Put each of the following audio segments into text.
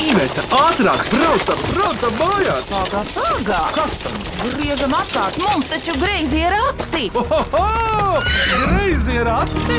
Iveta, ātrāk, braucam, braucam mājās! Pagā, pagā! Kas tam? Griežam apkārt, mums taču greizi ir rati! Ohoho! Greizi ir ati!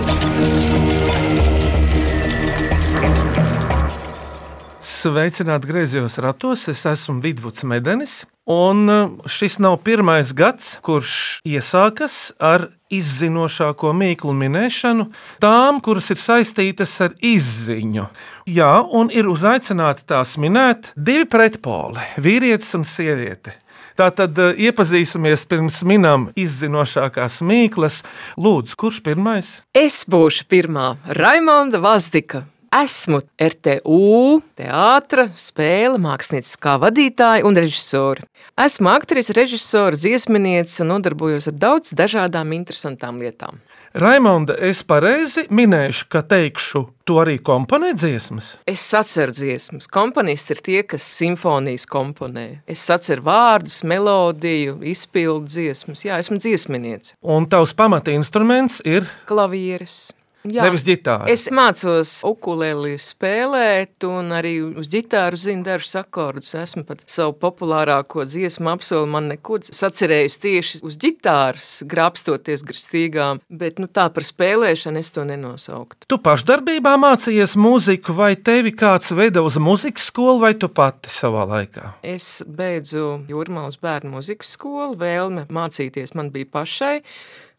Sveicināti griezos ratos, es esmu Vidvuds Medenis. Un uh, šis nav pirmais gads, kurš iesākas ar izzinošāko mīklu minēšanu, tām, kuras ir saistītas ar izziņu. Jā, un ir uzaicināti tās minēt divi pretpoli - vīrietis un sieviete. Tātad uh, iepazīsimies pirms minām izzinošākās mīklas. Lūdzu, kurš pirmais? Es būšu pirmā Raimonda Vazdika. Esmu RTU, teātris, spēle, mākslinieckā vadītāja un režisore. Esmu aktrise, režisore, dziesminiece un nodarbojos ar daudz dažādām interesantām lietām. Raimonda, es pareizi minēšu, ka teikšu, tu arī komponē dziesmas. Es saceru dziesmas. Komponisti ir tie, kas simfonijas komponē. Es saceru vārdus, melodiju, izpildu dziesmas. Jā, esmu dziesminiece. Un tavs pamata instruments ir Klavieres. Jā. nevis ģitāra. Es mācos ukulēli spēlēt, un arī uz ģitāru zinu dažus akordus. Esmu pat savu populārāko dziesmu apsolu man neko sacerējis tieši uz ģitāras, grābstoties gristīgām, bet nu, tā par spēlēšanu es to nenosauktu. Tu pašdarbībā mācījies mūziku, vai tevi kāds veda uz muzikas skolu, vai tu pati savā laikā? Es beidzu Jūrmālas bērnu muzikas skolu, vēlme mācīties man bija pašai,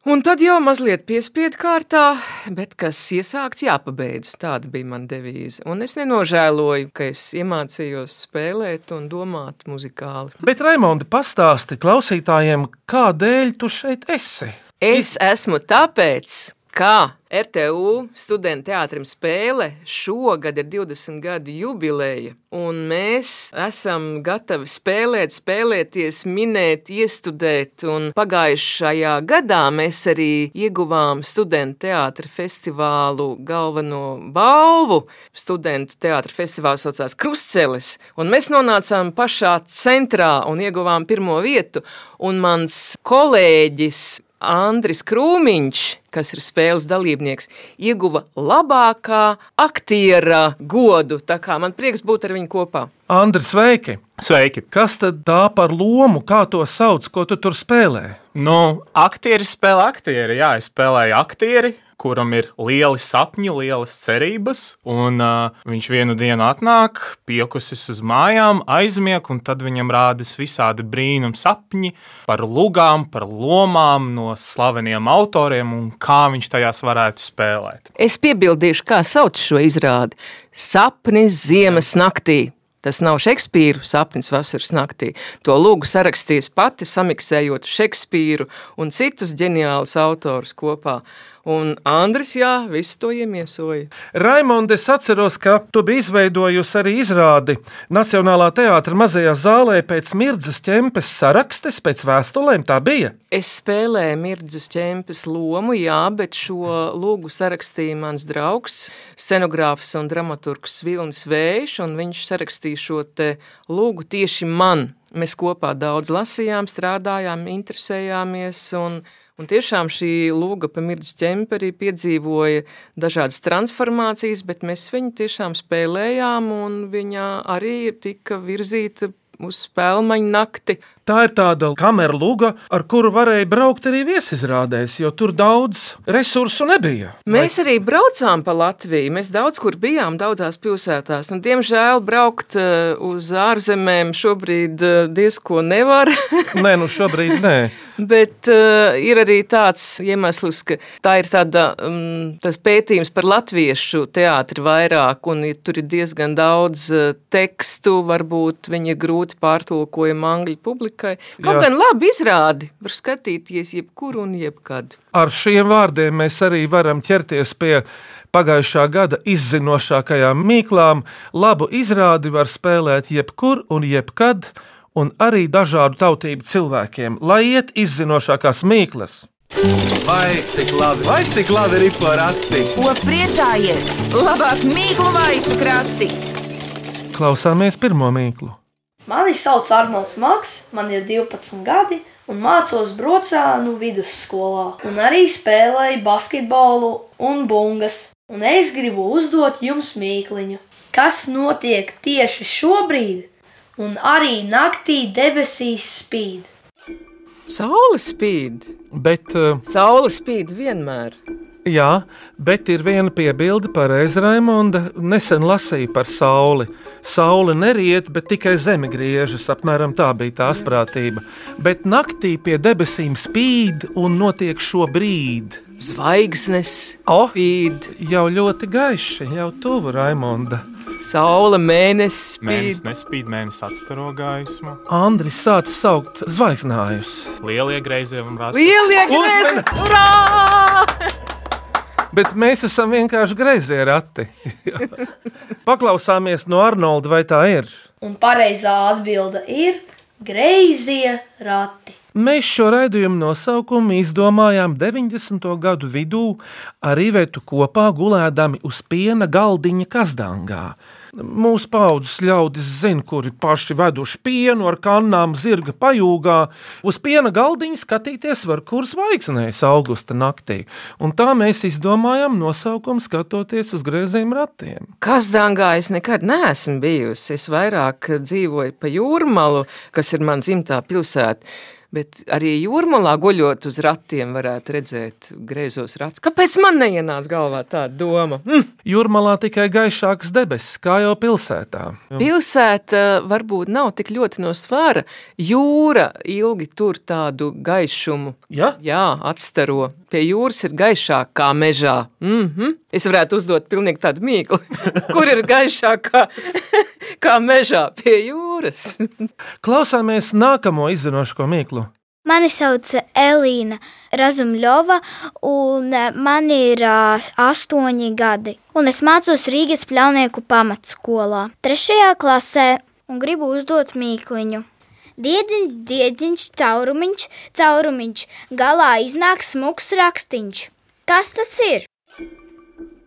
Un tad jau mazliet piespiedu kārtā, bet kas iesākts, jāpabeidz. Tāda bija mana devīze. Un es nenožēloju, ka es iemācījos spēlēt un domāt muzikāli. Bet, Raimonda, pastāsti klausītājiem, kādēļ tu šeit esi? Es esmu tāpēc, ka RTU studentu teātrim spēle šogad ir 20 gadu jubileja, un mēs esam gatavi spēlēt, spēlēties, minēt, iestudēt, un pagājušajā gadā mēs arī ieguvām studentu teātra festivālu galveno balvu. Studentu teātra festivāls saucās Krustceles, un mēs nonācām pašā centrā un ieguvām pirmo vietu, un mans kolēģis Andris Krūmiņš, kas ir spēles dalībnieks, ieguva labākā aktiera godu. Tā kā man prieks būt ar viņu kopā. Andri, sveiki! Sveiki! Kas tad tā par lomu, kā to sauc, ko tu tur spēlē? Nu, aktieri spēlē aktieri. Jā, es spēlēju aktieri, kuram ir lieli sapņi, lielas cerības. Un uh, viņš vienu dienu atnāk, piekusis uz mājām, aizmieg, un tad viņam rādas visādi brīnum sapņi par lugām, par lomām no slaveniem autoriem un kā viņš tajās varētu spēlēt. Es piebildīšu, kā sauc šo izrādi. Sapnis ziemas naktī. Tas nav Šekspīra sapnis vasaras naktī. To lūgu sarakstījis pati, samiksējot Šekspīru un citus ģeniālus autorus kopā. Un Andris, jā, visu to iemiesoja. Raimonda, es atceros, ka tu biji izveidojusi arī izrādi Nacionālā teātra mazajā zālē pēc mirdzas ķempes sarakstes, pēc vēstulēm. Tā bija. Es spēlēju Mirdzas ķempes lomu, jā, bet šo lūgu sarakstīja mans draugs, scenogrāfs un dramaturgs Vilnis Vējš, un viņš sarakstīja šo te lūgu tieši man. Mēs kopā daudz lasījām, strādājām, interesējāmies, un, un tiešām šī lūga pa Mirdzas ķemperi piedzīvoja dažādas transformācijas, bet mēs viņu tiešām spēlējām, un viņa arī tika virzīta uz spēlmaņu nakti. Tā ir tāda kameras luga, ar kuru varēja braukt arī viesizrādēs, jo tur daudz resursu nebija. Mēs arī braucām pa Latviju. Mēs daudz kur bijām, daudzās pilsētās. Nu, diemžēl braukt uh, uz ārzemēm šobrīd uh, diezko nevar. Nē, nu šobrīd nē. Bet uh, ir arī tāds iemesls, ka tā ir tāda, um, tas pētījums par latviešu teātri vairāk, un ja tur ir diezgan daudz uh, tekstu, varbūt viņi ir grūti pārtulkojami angļu publikai. Kaut Jā. gan labi izrādi, var skatīties jebkur un jebkad. Ar šiem vārdiem mēs arī varam ķerties pie pagājušā gada izzinošākajām mīklām. Labu izrādi var spēlēt jebkur un jebkad, un arī dažādu tautību cilvēkiem, lai iet izzinošākās mīklas. Vai cik labi, vai cik labi ir porakti? Ko priecājies? Labāk mīklu maisu krati! Klausāmies pirmo mīklu. Mani sauc Arnolds Maks, man ir 12 gadi, un mācos Brocānu vidusskolā, un arī spēlēju basketbolu un bungas. Un es gribu uzdot jums mīkliņu. kas notiek tieši šobrīd, un arī naktī debesīs spīd. Saule spīd. Bet, uh, Saule spīd vienmēr. jā, bet ir viena piebilde pareizi, Raimonda. Nesen lasīju par sauli. Saule neriet, bet tikai zeme griežas. Apmēram tā bija tā sprātība. Bet naktī pie debesīm spīd un notiek šobrīd. Zvaigznes O! spīd, Jau ļoti gaiši, jau tuvu Raimonda. saule, mēnesis Mēnesis spīd. nespīd, mēnesis atstaro gaismu. Andris sāca saukt zvaigznājus. Lielie greizie un rādi. Lielie grēzni! Urā! Bet mēs esam vienkārši greizie rati. Paklausāmies no Arnolda, vai tā ir? Un pareizā atbilde ir greizie rati. Mēs šo raidījumu nosaukumu izdomājām 90. gadu vidū ar Ivetu kopā gulēdami uz piena galdiņa Kazdangā. Mūsu paudzes ļaudis zina, kuri paši veduši pienu ar kannām zirga pajūgā. Uz piena galdiņa skatīties var kur zvaigznēs augusta naktī. Un tā mēs izdomājām nosaukumu skatoties uz grieziem ratiem. Kazdangā es nekad neesmu bijusi. Es vairāk dzīvoju pa jūrmalu, kas ir man dzimtā pilsēta. Bet arī jūrmalā guļot uz ratiem, varētu redzēt griezos ratus. Kāpēc man neienāca galvā tāda doma? Mm. Jūrmalā tikai gaišākas debesis, kā jau pilsētā. Pilsēta varbūt nav tik ļoti no svara. Jūra ilgi tur tādu gaišumu. Ja? Jā, atstaro. Pie jūras ir gaišāk kā mežā. Mm -hmm. Es varētu uzdot pilnīgi tādu mīklu. Kur ir gaišāk kā, kā mežā pie jūras? Klausāmies nākamo izzinošo mīklu. Mani sauc Elīna Razumļova, un eh, man ir uh, astoņi gadi. Un es mācos Rīgas pļaunieku pamatskolā, trešajā klasē, un gribu uzdot mīkliņu. Diedziņš, diedziņš, caurumiņš, caurumiņš, galā iznāk smuks rakstīns. Kas tas ir?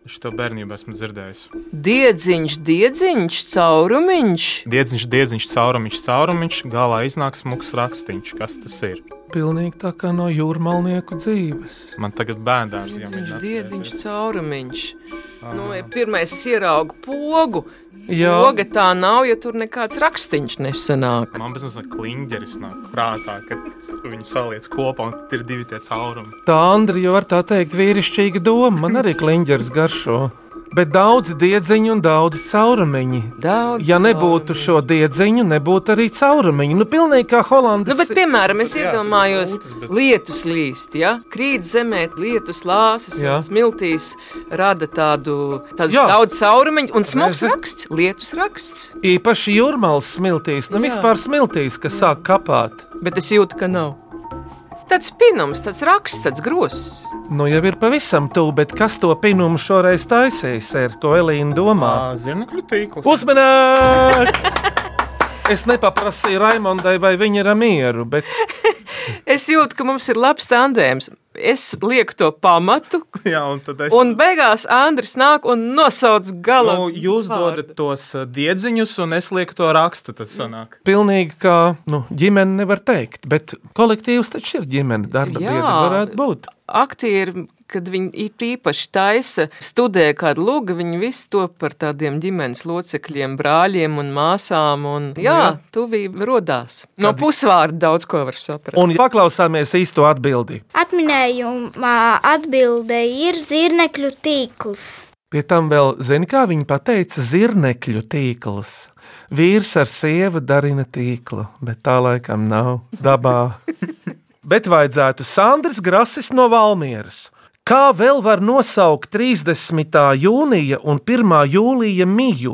Es to bērnībā esmu dzirdējis. Diedziņš, diedziņš, caurumiņš. Diedziņš, diedziņš, caurumiņš, caurumiņš, galā iznāk smuks rakstīns. Kas tas ir? Pilnīgi tā kā no jūrmalnieku dzīves. Man tagad bērns jau ir Diedziņš, caurumiņš. Nu, ja pirmais es ieraugu pogu. Jā. Poga tā nav, ja tur nekāds rakstīns nesanāk. Man bez mazliet kliņģeris nāk prātā, kad tu viņu saliec kopā un ir divi tie caurumi. Tā Andrija var tā teikt, vīrišķīga doma. Man arī kliņģeris garšo. Bet daudz diedziņu un daudz caurumiņu. Daudz Ja nebūtu caurumiņu. šo diedziņu, nebūtu arī caurumiņu. Nu, pilnīgi kā Holandas. Nu, bet, piemēram, es Jā, iedomājos, bet- lietus līst, ja? krīt zemē, lietus lāsas, Jā. un smiltīs rada tādu, tādu Jā. daudz caurumiņu, un smags raksts, lietus raksts. Īpaši jūrmālas smiltīs, nu Jā. vispār smiltīs, kas sāk kapāt. Bet es jūtu, ka nav. Tāds pinums, tāds raksts, tāds gross. Nu, jau ir pavisam tuvu, bet kas to pinumu šoreiz taisīs, ir ko Elīna domā? Zirnekļu tīkls. Uzmanīts! Es nepaprasīju Raimondai, vai viņa ir mieru, bet Es jūtu, ka mums ir labs tandēms. Es lieku to pamatu, Jā, un tad es. un beigās Andris nāk un nosauc gala. Nu, jūs vārdu. dodat tos uh, diedziņus, un es lieku to rakstu. Tad sanāk. pilnīgi kā nu, ģimene nevar teikt. Bet kolektīvs taču ir ģimene, darba Jā. biedra varētu būt. Aktieri, kad viņi īpaši taisa, studē kādu lūgu, viņi visi to par tādiem ģimenes locekļiem, brāļiem un māsām. Un, jā, jā. tuvība rodās. No pusvārda daudz ko var saprast. Un paklausāmies īsto atbildi. Atminējumā atbilde ir zirnekļu tīkls. Pie tam vēl, zini, kā viņi teica, zirnekļu tīkls. Vīrs ar sievu darina tīklu, bet tā laikam nav dabā. bet vajadzētu Sandrs Grasis no Valmieras. Kā vēl var nosaukt 30. jūnija un 1. jūlija miju?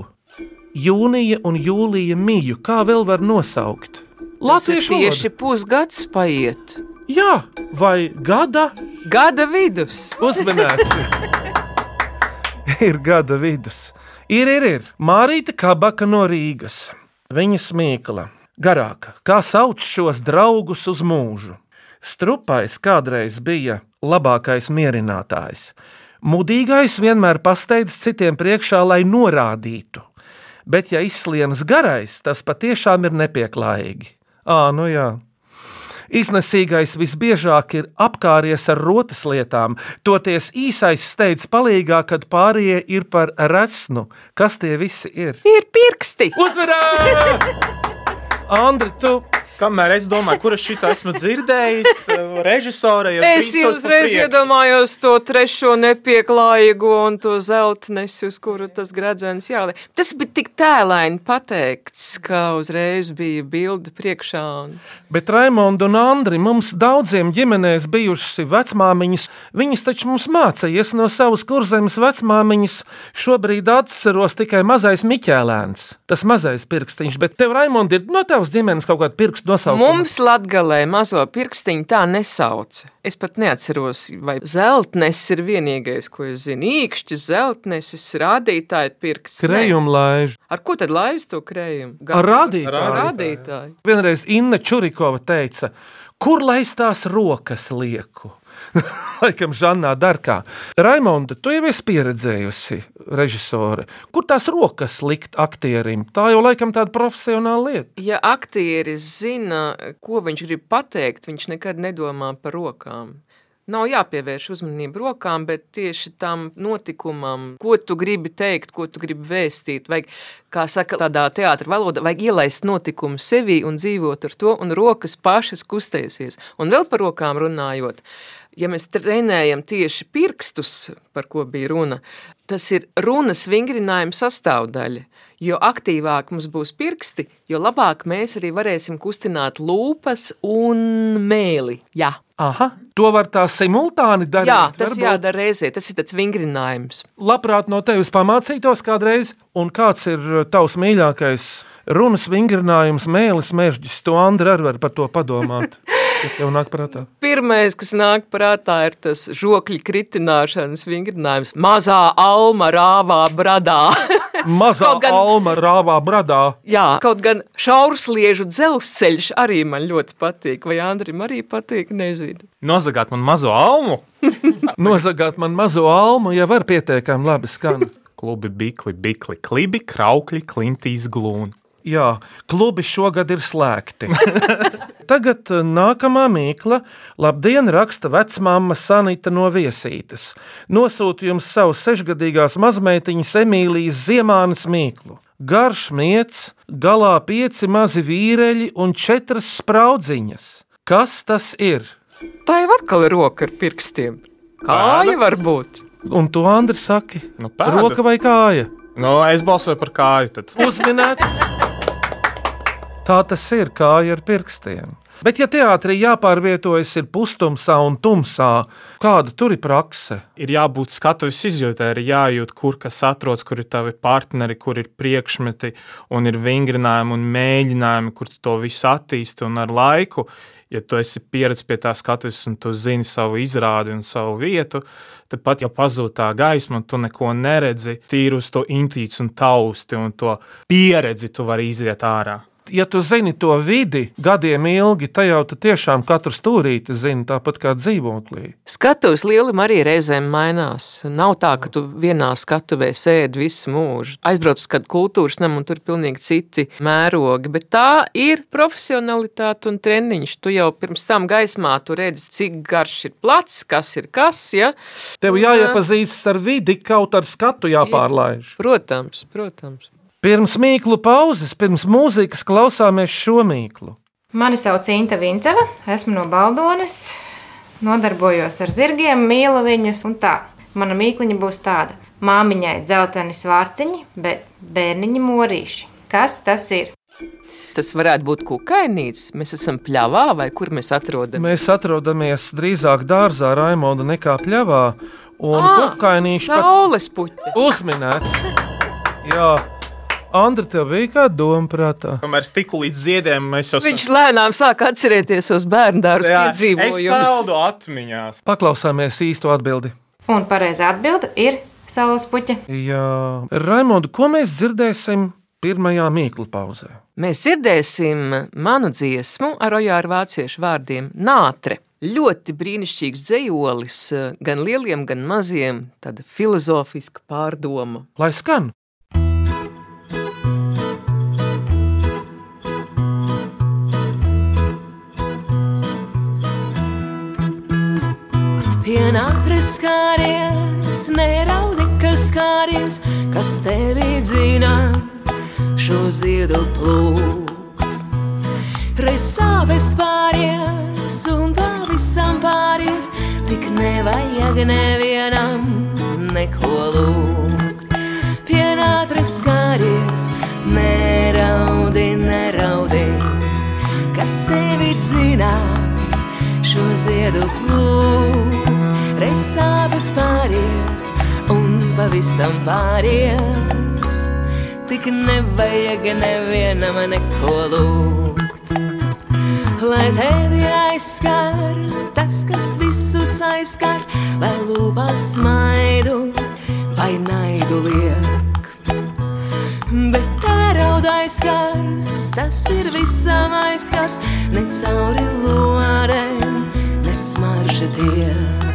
Jūnija un jūlija miju, kā vēl var nosaukt? Latviešu tieši valoda. pusgads paiet. Jā, vai gada Gada vidus. uzmanēts? ir gada vidus. Ir, ir, ir. Mārīta Kabaka no Rīgas. Viņa smīkla. Garāka, kā sauc šos draugus uz mūžu. Strupais kādreiz bija labākais mierinātājs. Mudīgais vienmēr pasteidz citiem priekšā, lai norādītu. Bet, ja izslienas garais, tas patiešām ir nepieklājīgi. Ā, nu jā. Iznesīgais visbiežāk ir apkāries ar rotas lietām, toties īsais steidz palīgā, kad pārējie ir par resnu. Kas tie visi ir? Ir pirksti! Uzvarā! Andri, tu Kamēr es domāju, kur es šito esmu dzirdējis, režisore jau Es uzreiz iedomājos to trešo nepieklājīgo un to zeltnesi, uz kuru tas gradzens jāliek. Tas bija tik tēlaini pateikts, ka uzreiz bija bilde priekšā. Un... Bet Raimonda un Andri mums daudziem ģimenēs bijušas vecmāmiņas. Viņas taču mums mācīja no savas kurzemes vecmāmiņas. Šobrīd atceros tikai mazais Miķēlēns, tas mazais pirkstiņš. Bet tev, Raimonda, ir no tavas ģimenes kaut kāda pirkstu nosaukuma? Mums Latgalē mazo pirkstiņu tā nesauca. Es pat neatceros, vai zeltnes ir vienīgais, ko es zinu. Īkšķis, zeltnesis, rādītāji pirksts. Nē. Krējumlaiž. Ar ko tad laiz to krējumu? Ar rādītāju. Ar rādītāju. Vienreiz Inna Čurikova teica, kur lai tās rokas lieku? Laikam, Žanā Darkā. Raimonda, tu jau esi pieredzējusi režisori. Kur tās rokas likt aktierim? Tā jau laikam tāda profesionāla lieta. Ja aktieris zina, ko viņš grib pateikt, viņš nekad nedomā par rokām. Nav jāpievērš uzmanība rokām, bet tieši tam notikumam, ko tu gribi teikt, ko tu gribi vēstīt. Vajag, kā saka, tādā teātris valodā, vajag ielaist notikumu sevī un dzīvot ar to, un rokas pašas kustēsies. Un vēl par rokām runājot, ja mēs trenējam tieši pirkstus, par ko bija runa, tas ir runas vingrinājuma sastāvdaļa. Jo aktīvāk mums būs pirksti, jo labāk mēs arī varēsim kustināt lūpas un mēli. Jā, Aha, to var tā simultāni darīt. Jā tas varbūt. jādara reizē, tas ir tāds vingrinājums. Labprāt no tevis pamācītos kādreiz, un kāds ir uh, tavs mīļākais runas vingrinājums, mēlis, mežģis. To Andri arī var par to padomāt. Ja tev nāk prātā. Pirmais, kas nāk prātā, ir tas žokļu kritināšanas vingrinājums. Mazā alma rāvā bradā. Mazā gan- alma rāvā bradā. Jā, kaut gan šaursliežu dzelzceļš arī man ļoti patīk. Vai Andrim arī patīk, nezinu. Nozagāt man mazo almu. Nozagāt man mazo almu, ja var pietiekami labi skan. Klubi, bikli, bikli, klibi, kraukļi, klintīs, glūni. Jā, klubi šogad ir slēgti. Tagad eh, nākamā mīkla. Labdien, raksta vecmāma Sanita no viesītes. Nosūtu jums savu sešgadīgās mazmeitiņas Emīlijas Ziemānas mīklu. Garš miets, galā pieci mazi vīreļi un četras spraudziņas. Kas tas ir? Tā jau atkal ir roka ar pirkstiem. Kāja var būt. Un tu, Andri, saki, Nu, pēda. roka vai kāja? Nu, es balsoju par kāju. Tad. Uzminēts. Tā tas ir kāja ar pirkstiem. Bet, ja teātrī jāpārvietojas ir pustumsā un tumsā, kāda tur ir prakse? Ir jābūt skatuves izjūtai, ir jājūt, kur kas atrodas, kur ir tavi partneri, kur ir priekšmeti, un ir vingrinājumi un mēģinājumi, kur tu to visu attīsti un ar laiku. Ja tu esi pieredzējis pie tā skatuves un tu zini savu izrādi un savu vietu, tad pat ja pazūd tā gaisma, un tu neko neredzi, tīri uz to intuīciju un tausti un to pieredzi, tu vari iziet ārā. Ja tu zini to vidi gadiem ilgi, tad jau tu tiešām katru stūrīti zini, tāpat kā dzīvoklī. Skatuves lielam arī reizēm mainās. Nav tā, ka tu vienā skatuvē sēdi visu mūžu. Aizbrauc uz kādu kultūras namu, un tur ir pilnīgi citi mērogi. Bet tā ir profesionalitāte un treniņš. Tu jau pirms tam gaismā tu redzi, cik garš ir plats, kas ir kas. Ja? Tev jāiepazīstas ar vidi, kaut ar skatu jāpārlaiž. Protams, protams. Pirms mīklu pauzes, pirms mūzikas klausāmies šo mīklu. Mani sauc Inta Vinceva, esmu no Baldonas, nodarbojos ar zirgiem, mīlu viņus un tā. Mana mīkliņa būs tāda: māmiņai dzelteni svārciņi, bet bērniņi morīši. Kas tas ir? Tas varētu būt kukainīts. Mēs esam pļāvā vai kur mēs atrodamies. Mēs atrodamies drīzāk dārzā, Raimonda, nekā pļavā. Un Ā, kukainīši Saules puķi. uzminēts. Jā, Andri, tev bija kāda doma prātā? Kamēr es tiku līdz ziediem, mēs jau Viņš lēnām sāk atcerēties uz bērnu dārza Jā, Es piedzīvojumus. peldu atmiņās. Paklausāmies īsto atbildi. Un pareizā atbilde ir saules puķa. Jā, Raimonda, ko mēs dzirdēsim pirmajā mīklu pauzē? Mēs dzirdēsim manu dziesmu ar ojāru vāciešu vārdiem Nātre. Ļoti brīnišķīgs dzējolis, gan lieliem, gan maziem, tāda filozofiska pārdoma. Lai skan! Pienākris skāries, neraudi, kas skāries, kas tevi dzina šo ziedu plūku. Reiz sāpes pāries un pavisam pāries, tik nevajag nevienam neko lūgt. Pienākris skāries, neraudi, neraudi, kas tevi dzina šo ziedu plūkt. Reiz sāpes pāries un pavisam pāries, tik nevajag nevienam neko lūgt. Lai tevi aizskar tas, kas visus aizskar, vai lūpas smaidu, vai naidu liek. Bet tērauda aizskars, tas ir visam aizskars, ne cauri lorēm, ne smarža tiek.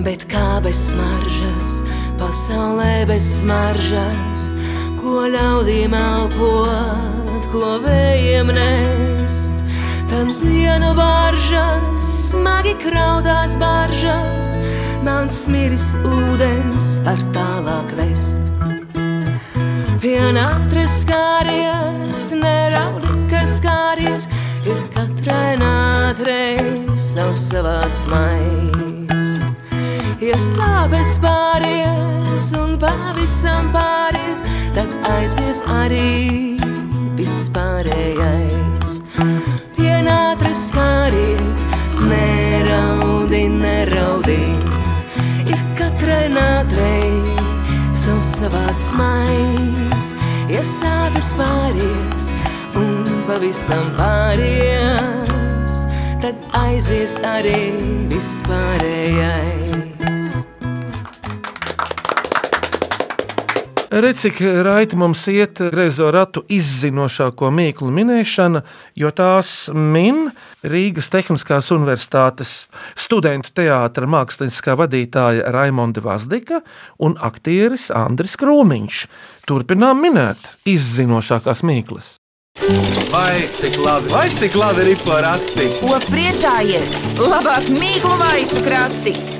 Bet kā bez smaržas, pasaulē bez smaržas, ko ļaudīm elpot, ko vējiem nest. Tad dienu baržas, smagi krautās baržas, mans miris ūdens var tālāk vest. Pienātris skāries, neraudi, kas skāries, ir katrai nātrei savs savāds mais. Ja sāpes pāries un pavisam pāries, tad aizies arī vispārējais. Pienātris skāries, neraudi, neraudi, ir katrai nātrei savs savāds mais. Ja sāpes pāries un pavisam pāries, tad aizies arī vispārējais. Redz, cik raiti mums iet reizo ratu izzinošāko mīklu minēšana, jo tās min Rīgas Tehniskās Universitātes studentu teātra mākslinieckā vadītāja Raimonda Vazdika un aktieris Andris Krūmiņš. Turpinām minēt izzinošākās mīklas. Vai cik labi, vai cik labi ir porakti? Ko priecājies? Labāk mīklu maisu krati!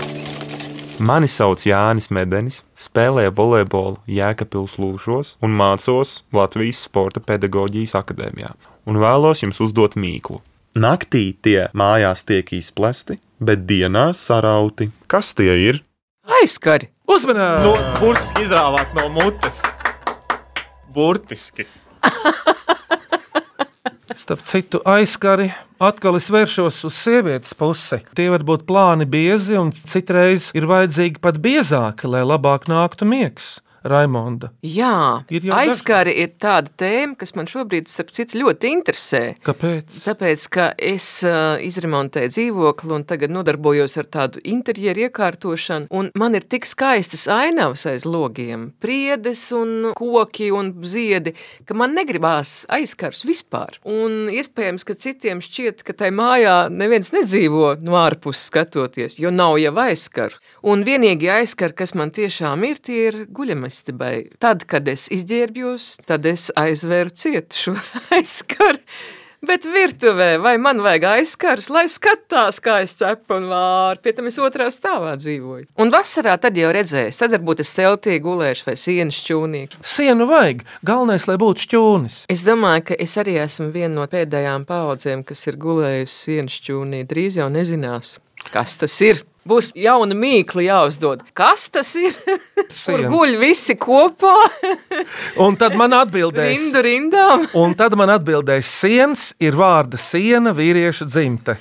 Mani sauc Jānis Medenis, spēlēju volejbolu Jēkabpils Lūšos un mācos Latvijas Sporta pedagoģijas akadēmijā. Un vēlos jums uzdot mīklu. Naktī tie mājās tiek izplesti, bet dienā sarauti. Kas tie ir? Aizskari! Uzmanīgi! Nu, burtiski izrāvāt no mutes. Burtiski. Starp citu, aizskari atkal es vēršos uz sievietes pusi. Tie var būt plāni biezi, un citreiz ir vajadzīgi pat biezāki, lai labāk nāktu miegs. Raimonda. Jā, Ir aizskari ir tāda tēma, kas man šobrīd, starp citu, ļoti interesē. Kāpēc? Tāpēc, ka es uh, izremontēju dzīvokli un tagad nodarbojos ar tādu interjeru iekārtošanu, un man ir tik skaistas ainavas aiz logiem, priedes un koki un ziedi, ka man negribās aizskars vispār. Un iespējams, ka citiem šķiet, ka tai mājā neviens nedzīvo no ārpuses skatoties, jo nav jau aizskaru. Un vienīgie aizskari, kas man tiešām ir, tie ir guļamistabai. Tad, kad es izģērbjos, tad es aizvēru cietu šo aizskaru. Bet virtuvē, vai man vajag aizskars, lai skatās, kā es cepu un vāru, pie tam es otrā stāvā dzīvoju. Un vasarā tad jau redzēs, tad varbūt es teltī gulēšu vai sienas šķūnī. Sienu vajag, galvenais, lai būtu šķūnis. Es domāju, ka es arī esmu viena no pēdējām paudzēm, kas ir gulējusi sienas šķūnī. Drīz jau nezinās, kas tas ir. Būs jauna mīkla jāuzdod. Kas tas ir? Kur guļ visi kopā? Un tad man atbildēs, Rindu rindām. un tad man atbildēs, siens ir vārda siena vīriešu dzimte.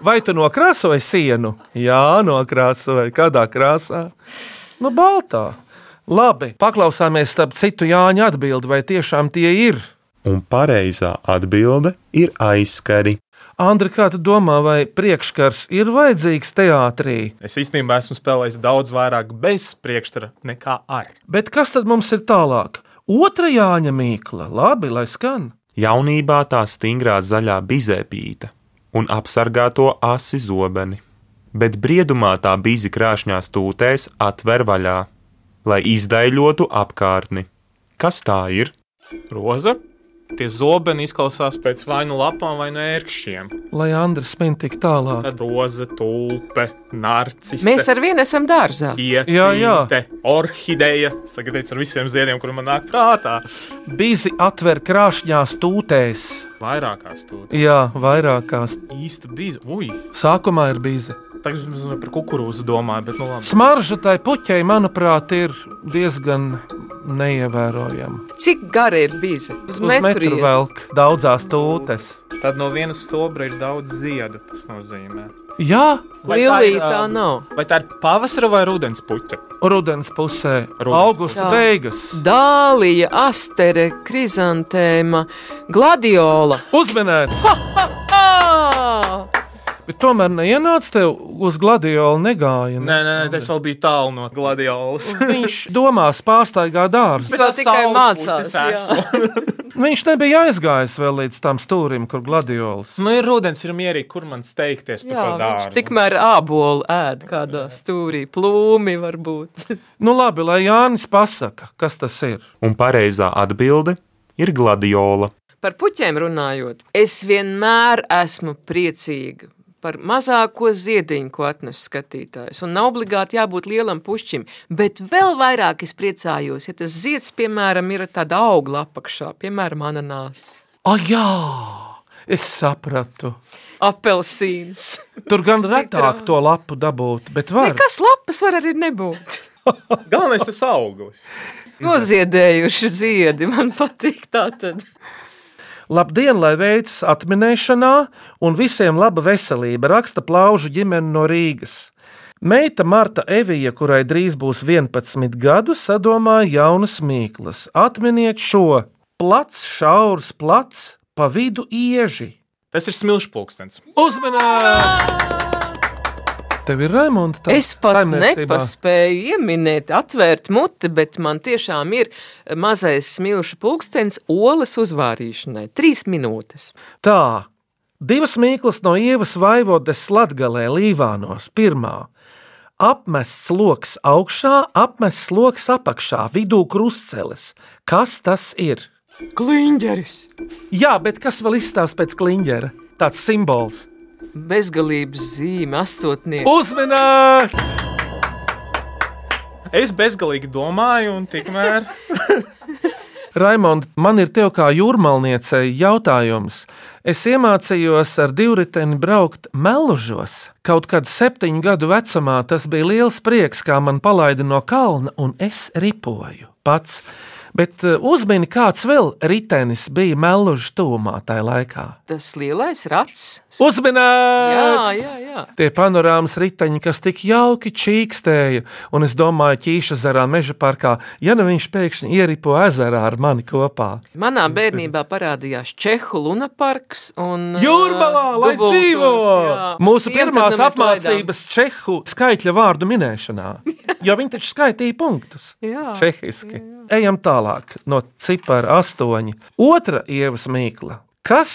Vai tu nokrāsoji sienu? Jā, nokrāsoji. Kādā krāsā? Nu, baltā. Labi, paklausāmies starp citu Jāņa atbildi, vai tiešām tie ir. Un pareizā atbilde ir aizskari. Andri, kā tu domā, vai priekškars ir vajadzīgs teātrī? Es īstenībā esmu spēlējis daudz vairāk bez priekšstara nekā ar. Bet kas tad mums ir tālāk? Otra Jāņa mīkla, labi, lai skan. Jaunībā tā stingrā zaļā bizēpīta un apsargā to asi zobeni, bet briedumā tā bizi krāšņā stūtēs atver vaļā, lai izdaiļotu apkārtni. Kas tā ir? Roza, tie zobeni izklausās pēc vai nu lapām, vai nu ērkšķiem. Lai Andris min tik tālāk. Tad roza, tulpe, narcis. Mēs ar vienu esam dārzā. Iecīte, Jā, jā. orhideja. Es tagad teicu ar visiem ziediem, kuriem man nāk prātā. Bizi atver krāšņās tūtēs. Vairākās tūlīt. Jā, vairākās. Īsta bija. Ui, Sākumā ir bizi. Tagad es mazliet par kukurūzu domāju, bet nu labi. Smarža tai puķei, manuprāt, ir diezgan neievērojama. Cik gara ir bize? Uz, Uz metru velk daudzās tūtes. Tad no vienas stobra ir daudz ziedu. Tas nozīmē. Jā, Vai Lilija ir, tā ā, nav. Vai tā ir pavasara vai rudens puķa? rudens pusē, Rudens. augusta Jā. beigas. Dālija, astere, krizantēma, gladiola. Uzmanēts! Ah! Bet tomēr neienāca tev uz gladiolu negāja. ne? Nē, nē, nē, tas vēl bija tālu no gladiolas. Viņš domās pārsteigā dārzu. Vēl tikai mācās. Viņš nebija aizgājis vēl līdz tam stūrim, kur gladiols. nu, ir rudens, ir mierīgi, kur man steigties par Jā, to dārzu. tikmēr ābolu ēd kādā stūrī, plūmi varbūt. Nu labi, lai Jānis pasaka, kas tas ir. Un pareizā atbilde ir gladiola. Par puķiem runājot, es vienmēr esmu priecīga par mazāko ziediņu, ko atnes skatītājs. Un nav obligāti jābūt lielam pušķim, bet vēl vairāk es priecājos, ja tas zieds, piemēram, ir tāda augla apakšā, piemēram, ananās, Ah, jā, es sapratu. apelsīns. Tur gan retāk to lapu dabūt, bet var. Nekas lapas var arī nebūt. Galvenais tas auglis. Noziedējuši ziedi, man patīk tā tad. Labdien, lai veicas atminēšanā, un visiem laba veselība, raksta plaužu ģimene no Rīgas. Meita Marta Evija, kurai drīz būs 11 gadu, sadomāja jaunas mīklas. Atminiet šo plats, šaurs plats, pa vidu ieži. Tas ir smilšpulkstens. Uzmanīgi! Tev ir Raimonda. tā Es pat nepaspēju ieminēt, atvērt muti, bet man tiešām ir mazais smilšu pulkstenis olas uzvārīšanai. Trīs minūtes. Tā, divas mīklas no ievas vaivodes Latgalē, Līvānos. Pirmā. Apmests lokus augšā, apmests lokus apakšā, vidū krustceles. Kas tas ir? Kliņģeris. Jā, bet kas vēl izstāsta pēc kliņģera? Tāds simbols. Bezgalības zīme, astotnieks. Uzmanīgs! Es bezgalīgi domāju, un tikmēr Raimond, man ir tev kā jūrmalniecei jautājums. Es iemācījos ar divriteni braukt melužos. Kaut kad septiņu gadu vecumā tas bija liels prieks, kā man palaida no kalna, un es ripoju pats. Bet eh, uzmini, kāds vēl ritenis bija melužu tūmā tajā laikā. Tas lielais rats. Uzmanīgi! Jā, jā, jā. Tie panorāmas riteņi, kas tik jauki čīkstēja, un es domāju, ķīša zarā meža parkā, ja nu viņš pēkšņi ieripo ezerā ar mani kopā. Manā bērnībā parādījās Čehu lunaparks un Jūrmalā, ā, lai dubultos, dzīvo! jā. Mūsu pirmās nu apmācības čehu skaitļa vārdu minēšanā, jo viņi taču skaitīja punktus. Jā, Čehiski. Ejam tālāk no cipara astoņi. Otra ievas mīkla. Kas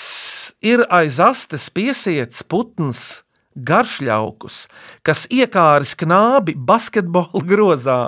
ir aiz astes piesiets putns? Garšļaukus, kas iekāris knābi basketbola grozā.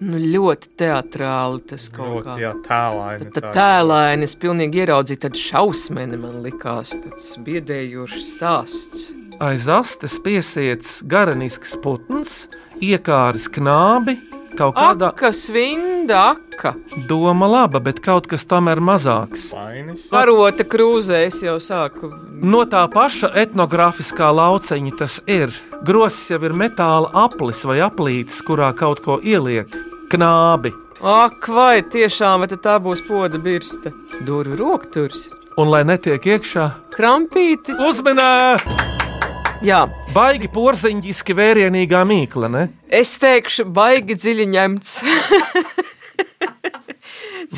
Nu, ļoti teatrāli tas kaut kā. ļoti jā, tēlaini. Tad tēlēni es pilnīgi ieraudzīju, tad šausmeni man likās tāds biedējošs stāsts. Aiz astes piesiets garanisks putns, iekāris knābi, kaut kādā Aka, svinda, aka. doma laba, bet kaut kas tomēr mazāks. Vainis. Karota krūzē es jau sāku. No tā paša etnogrāfiskā lauciņa tas ir. Grosis jau ir metāla aplis vai aplīts, kurā kaut ko ieliek. Knābi. Ak, vai tiešām, vai tad tā būs poda birsta? Durvju rokturs, Un lai netiek iekšā, krampītis. uzmanīgi! Jā, Baigi porziņģiski vērienīgā mīkla, ne? es teikšu, baigi dziļi ņemts.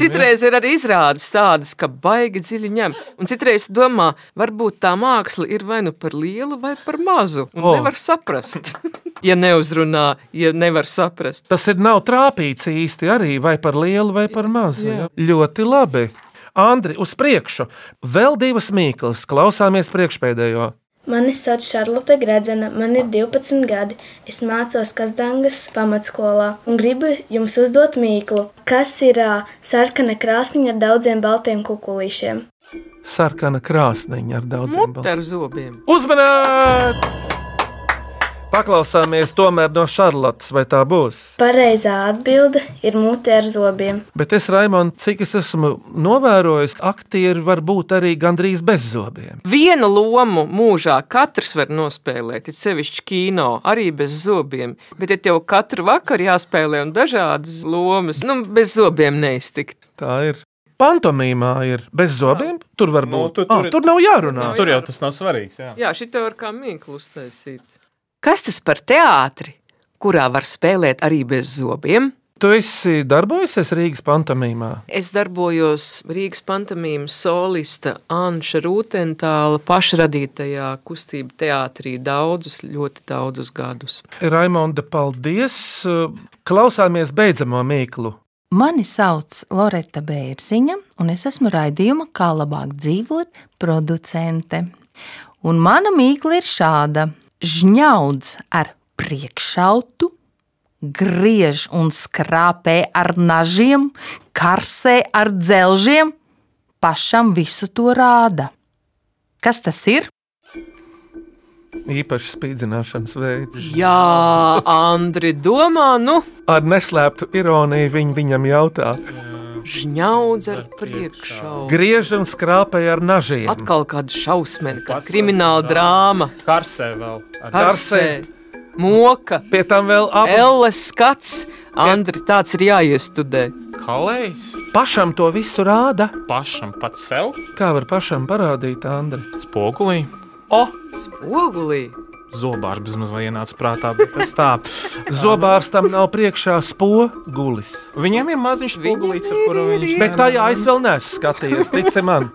Citreiz ir arī izrādes tādas, ka baigi dziļi ņem. Un citreiz domā, varbūt tā māksla ir vai nu par lielu, vai par mazu. Un oh. nevar saprast. ja neuzrunā, ja nevar saprast. Tas ir nav trāpīts īsti arī vai par lielu vai par mazu. Jā. Ja? Ļoti labi. Andri, uz priekšu. Vēl divas mīklas, klausāmies priekšpēdējo. Mani sauc Šarlote Gredzena, man ir 12 gadi. Es mācos Kazdangas pamatskolā un gribu jums uzdot mīklu. Kas ir ā, sarkana krāsniņa ar daudziem baltiem kukulīšiem? Sarkana krāsniņa ar daudziem ar zobiem. Uzmanīts! Paklausāmies tomēr no Šarlotas, vai tā būs. Pareizā atbilde ir mute ar zobiem. Bet es, Raimond, cik es esmu novērojis, aktieri var būt arī gandrīz bez zobiem. Vienu lomu mūžā katrs var nospēlēt, ir sevišķi kino, arī bez zobiem. Bet, ja tev katru vakaru jāspēlē un dažādas lomas, nu, bez zobiem neiztikt. Tā ir. Pantomīmā ir bez zobiem. Tur var būt. Nu, tu- tur, tur- ah, tur nav jārunā. Tur jau tas nav svarīgs. Jā. Jā, šī var kā mīklu uztaisīt. Kas tas par teātri, kurā var spēlēt arī bez zobiem? Tu esi darbojusies Rīgas pantomīmā. Es darbojos Rīgas pantomīmas solista Anša Rūtentāla pašradītajā kustība teātrī daudzus, ļoti daudzus gadus. Raimonda, paldies! Klausāmies beidzamo mīklu. Mani sauc Loreta Bērziņa, un es esmu raidījuma Kā labāk dzīvot producente. Un mana mīkla ir šāda: žņaudz ar priekšautu, griež un skrāpē ar nažiem, karsē ar dzelžiem, pašam visu to rāda. Kas tas ir? Īpašs spīdzināšanas veids. Jā, Andri, domā, nu, Ar neslēptu ironiju viņa viņam jautā. Žņaudz ar priekšā. Griež un skrāpēja ar nažiem. Atkal kāda šausmena, kā krimināla drāma. Karsē vēl. Ar- Karsē, moka, pie tam vēl abas. Elles skats. Andri, tāds ir jāiestudē. Kalējs Pašam to visu rāda. pašam pats sev Kā var pašam parādīt, Andri? spogulī. O, spogulī! Zobārs bezmaz vai ienāca prātā, bet tas tā. Zobārstam nav priekšā spogulis. Viņam ir maziņš spogulīts, ar kuru viņš Bet tajā es vēl neesmu skatījies, tici man.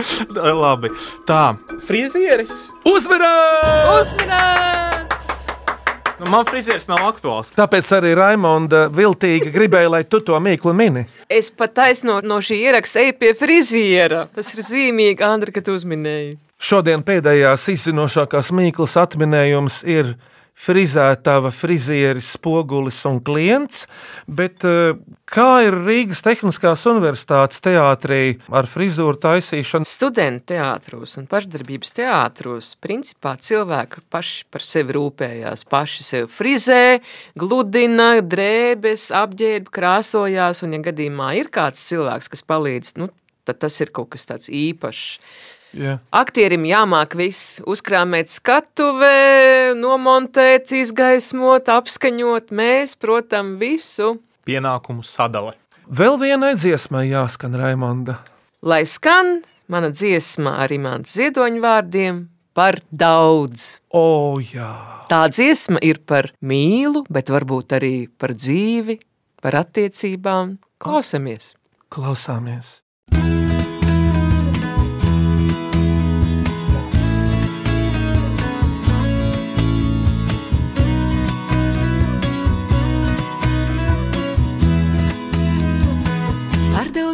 Labi, tā. Frizieris. Uzmanības! Uzmanīts! Nu, man frizieris nav aktuāls. Tāpēc arī Raimonda viltīgi gribēja, lai tu to mīklu mini. Es pat taisno no šī ieraksta eju pie friziera. Tas ir zīmīgi, Andri, ka tu uzminēji. Šodien pēdējās izzinošākās mīklas atminējums ir frizētava, frizieris, spogulis un klients, bet eh, kā ir Rīgas Tehniskās Universitātes teātrī ar frizūru taisīšanu? Studentu teātros un pašdarbības teātros principā cilvēki paši par sevi rūpējās, paši sevi frizē, gludina, drēbes, apģērba, krāsojās, un ja gadījumā ir kāds cilvēks, kas palīdz, nu, tad tas ir kaut kas tāds īpašs. Jā. Aktierim jāmāk viss, uzkrāmēt skatuve, nomontēt, izgaismot, apskaņot. Mēs, protams, visu. Pienākumu sadale. Vēl vienai dziesmai jāskan Raimonda. Lai skan mana dziesma arī man ziedoņu vārdiem par daudz. O, jā. Tā dziesma ir par mīlu, bet varbūt arī par dzīvi, par attiecībām. Klausamies! Klausāmies! Par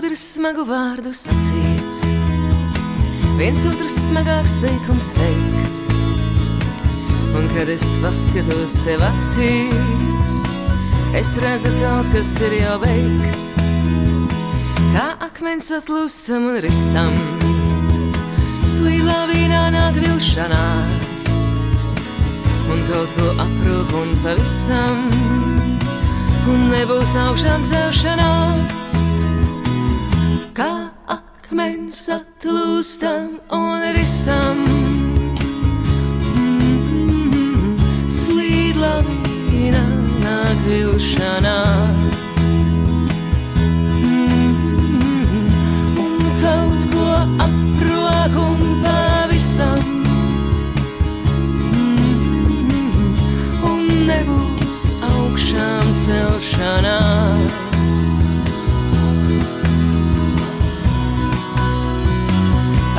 ir smagu vārdu sacīts, viens otrs smagāks teikums teikts. Un kad es paskatos tev acīs, es redzu, kaut kas ir jau veikts. Kā akmens atlūstam un risam, slīlā vīnā nāk vilšanās, un kaut ko aprūp un pavisam, un nebūs augšām celšanās. Atlūstam un risam,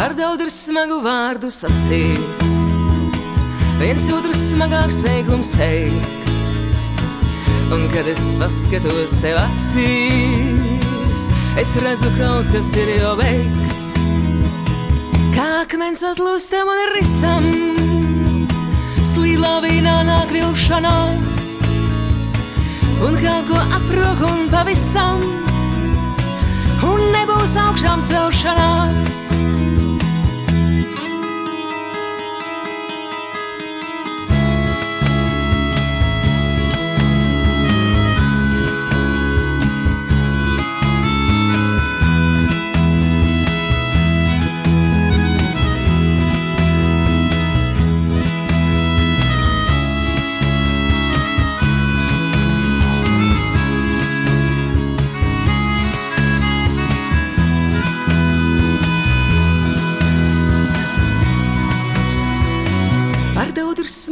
Ar daudz smagu vārdu sacīts, viens otrs smagāks teikums teikts. Un kad es paskatos tev acīs, es redzu, kaut kas ir jau veikts. Kā akmens atlūstam un risam, lavīnā nāk vilšanās, un kaut ko aprok un pavisam, un nebūs augšām celšanās.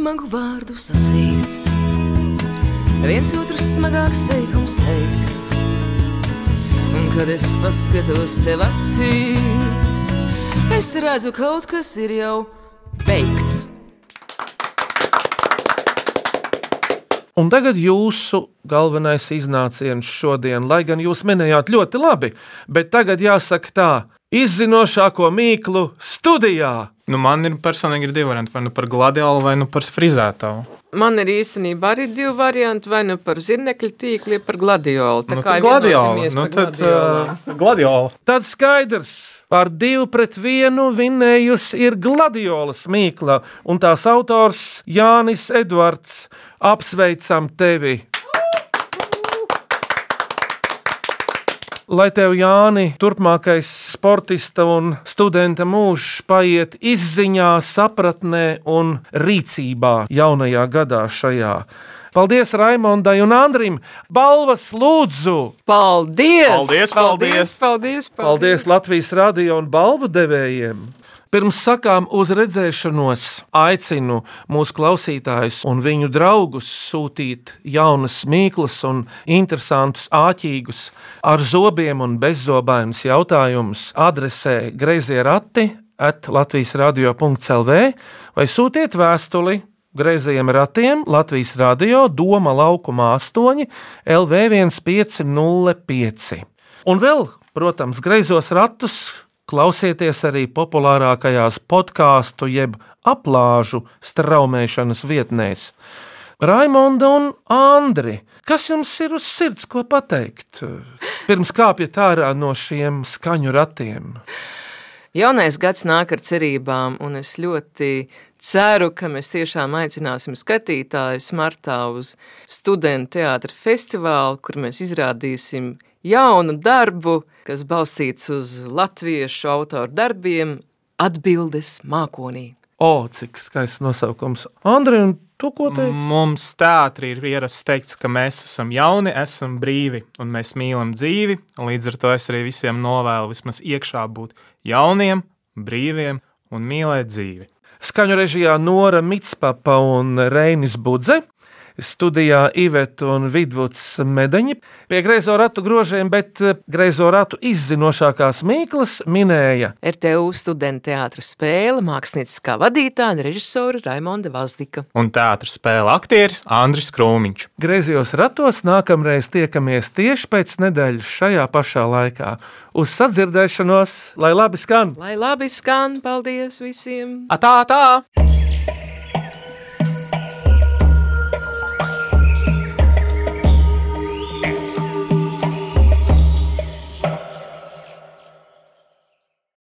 Smagu vārdu sacīts, viens otrs smagāks teikums teikts. Un kad es paskatos tev acīs, es redzu, kaut kas ir jau veikts. Un tagad jūsu galvenais iznāciens šodien, lai gan jūs minējāt ļoti labi, bet tagad jāsaka tā, izzinošāko mīklu studijā. Nu, man ir personīgi ir divi varianti, vai nu par gladiolu, vai nu par frizētavu. Man ir īstenībā arī divi varianti, vai nu par zirnekļa tīkli, vai par gladiolu. Tā Nu, kā gladiolu. Nu, tad, gladiolu. uh, gladiolu. Tad skaidrs, par divu pret vienu vinnējusi ir gladiolas mīkla, un tās autors Jānis Edvards. Apsveicam tevi! Lai tev, Jāni, turpmākais sportista un studenta mūžs paiet izziņā, sapratnē un rīcībā jaunajā gadā šajā. Paldies Raimondai un Andrim! Balvas lūdzu! Paldies! Paldies, paldies! Paldies! Paldies Latvijas radio un balvu devējiem! Pirms sakām uz redzēšanos, aicinu mūsu klausītājus un viņu draugus sūtīt jaunas mīklas un interesantus āķīgus ar zobiem un bezzobainus jautājumus adresē grazie rati at Latvijas radio.clv vai sūtiet vēstuli Greizajiem ratiem Latvijas radio Doma laukuma 8 LV1505. Un vēl, protams, greizos ratus klausieties arī populārākajās podkāstu jeb aplāžu straumēšanas vietnēs. Raimonda un Andri, kas jums ir uz sirds, ko pateikt? Pirms kāpjat ārā no šiem skaņu ratiem. Jaunais gads nāk ar cerībām, un es ļoti ceru, ka mēs tiešām aicināsim skatītājus martā uz studentu teātra festivālu, kur mēs izrādīsim jaunu darbu, kas balstīts uz latviešu autoru darbiem, atbildes mākonī. O, cik skaists nosaukums. Andri, un tu ko teici? Mums teātrī ir ierasts teikt, ka mēs esam jauni, esam brīvi un mēs mīlam dzīvi. Līdz ar to es arī visiem novēlu vismaz iekšā būt jauniem, brīviem un mīlēt dzīvi. Skaņu režijā Nora Mitspapa un Reinis Budze. Studijā Iveta un Vidvuds Medeņi pie greizo ratu grožiem, bet eh, greizo ratu izzinošākās mīklas minēja RTU studenta teātra spēle, mākslinieckā vadītāja un režisora Raimonda Vazdika. Un teātris spēle aktieris Andris Krūmiņš. Griezījos ratos nākamreiz tiekamies tieši pēc nedēļas šajā pašā laikā. Uz sadzirdēšanos, lai labi skan! Lai labi skan, paldies visiem! Atā, tā!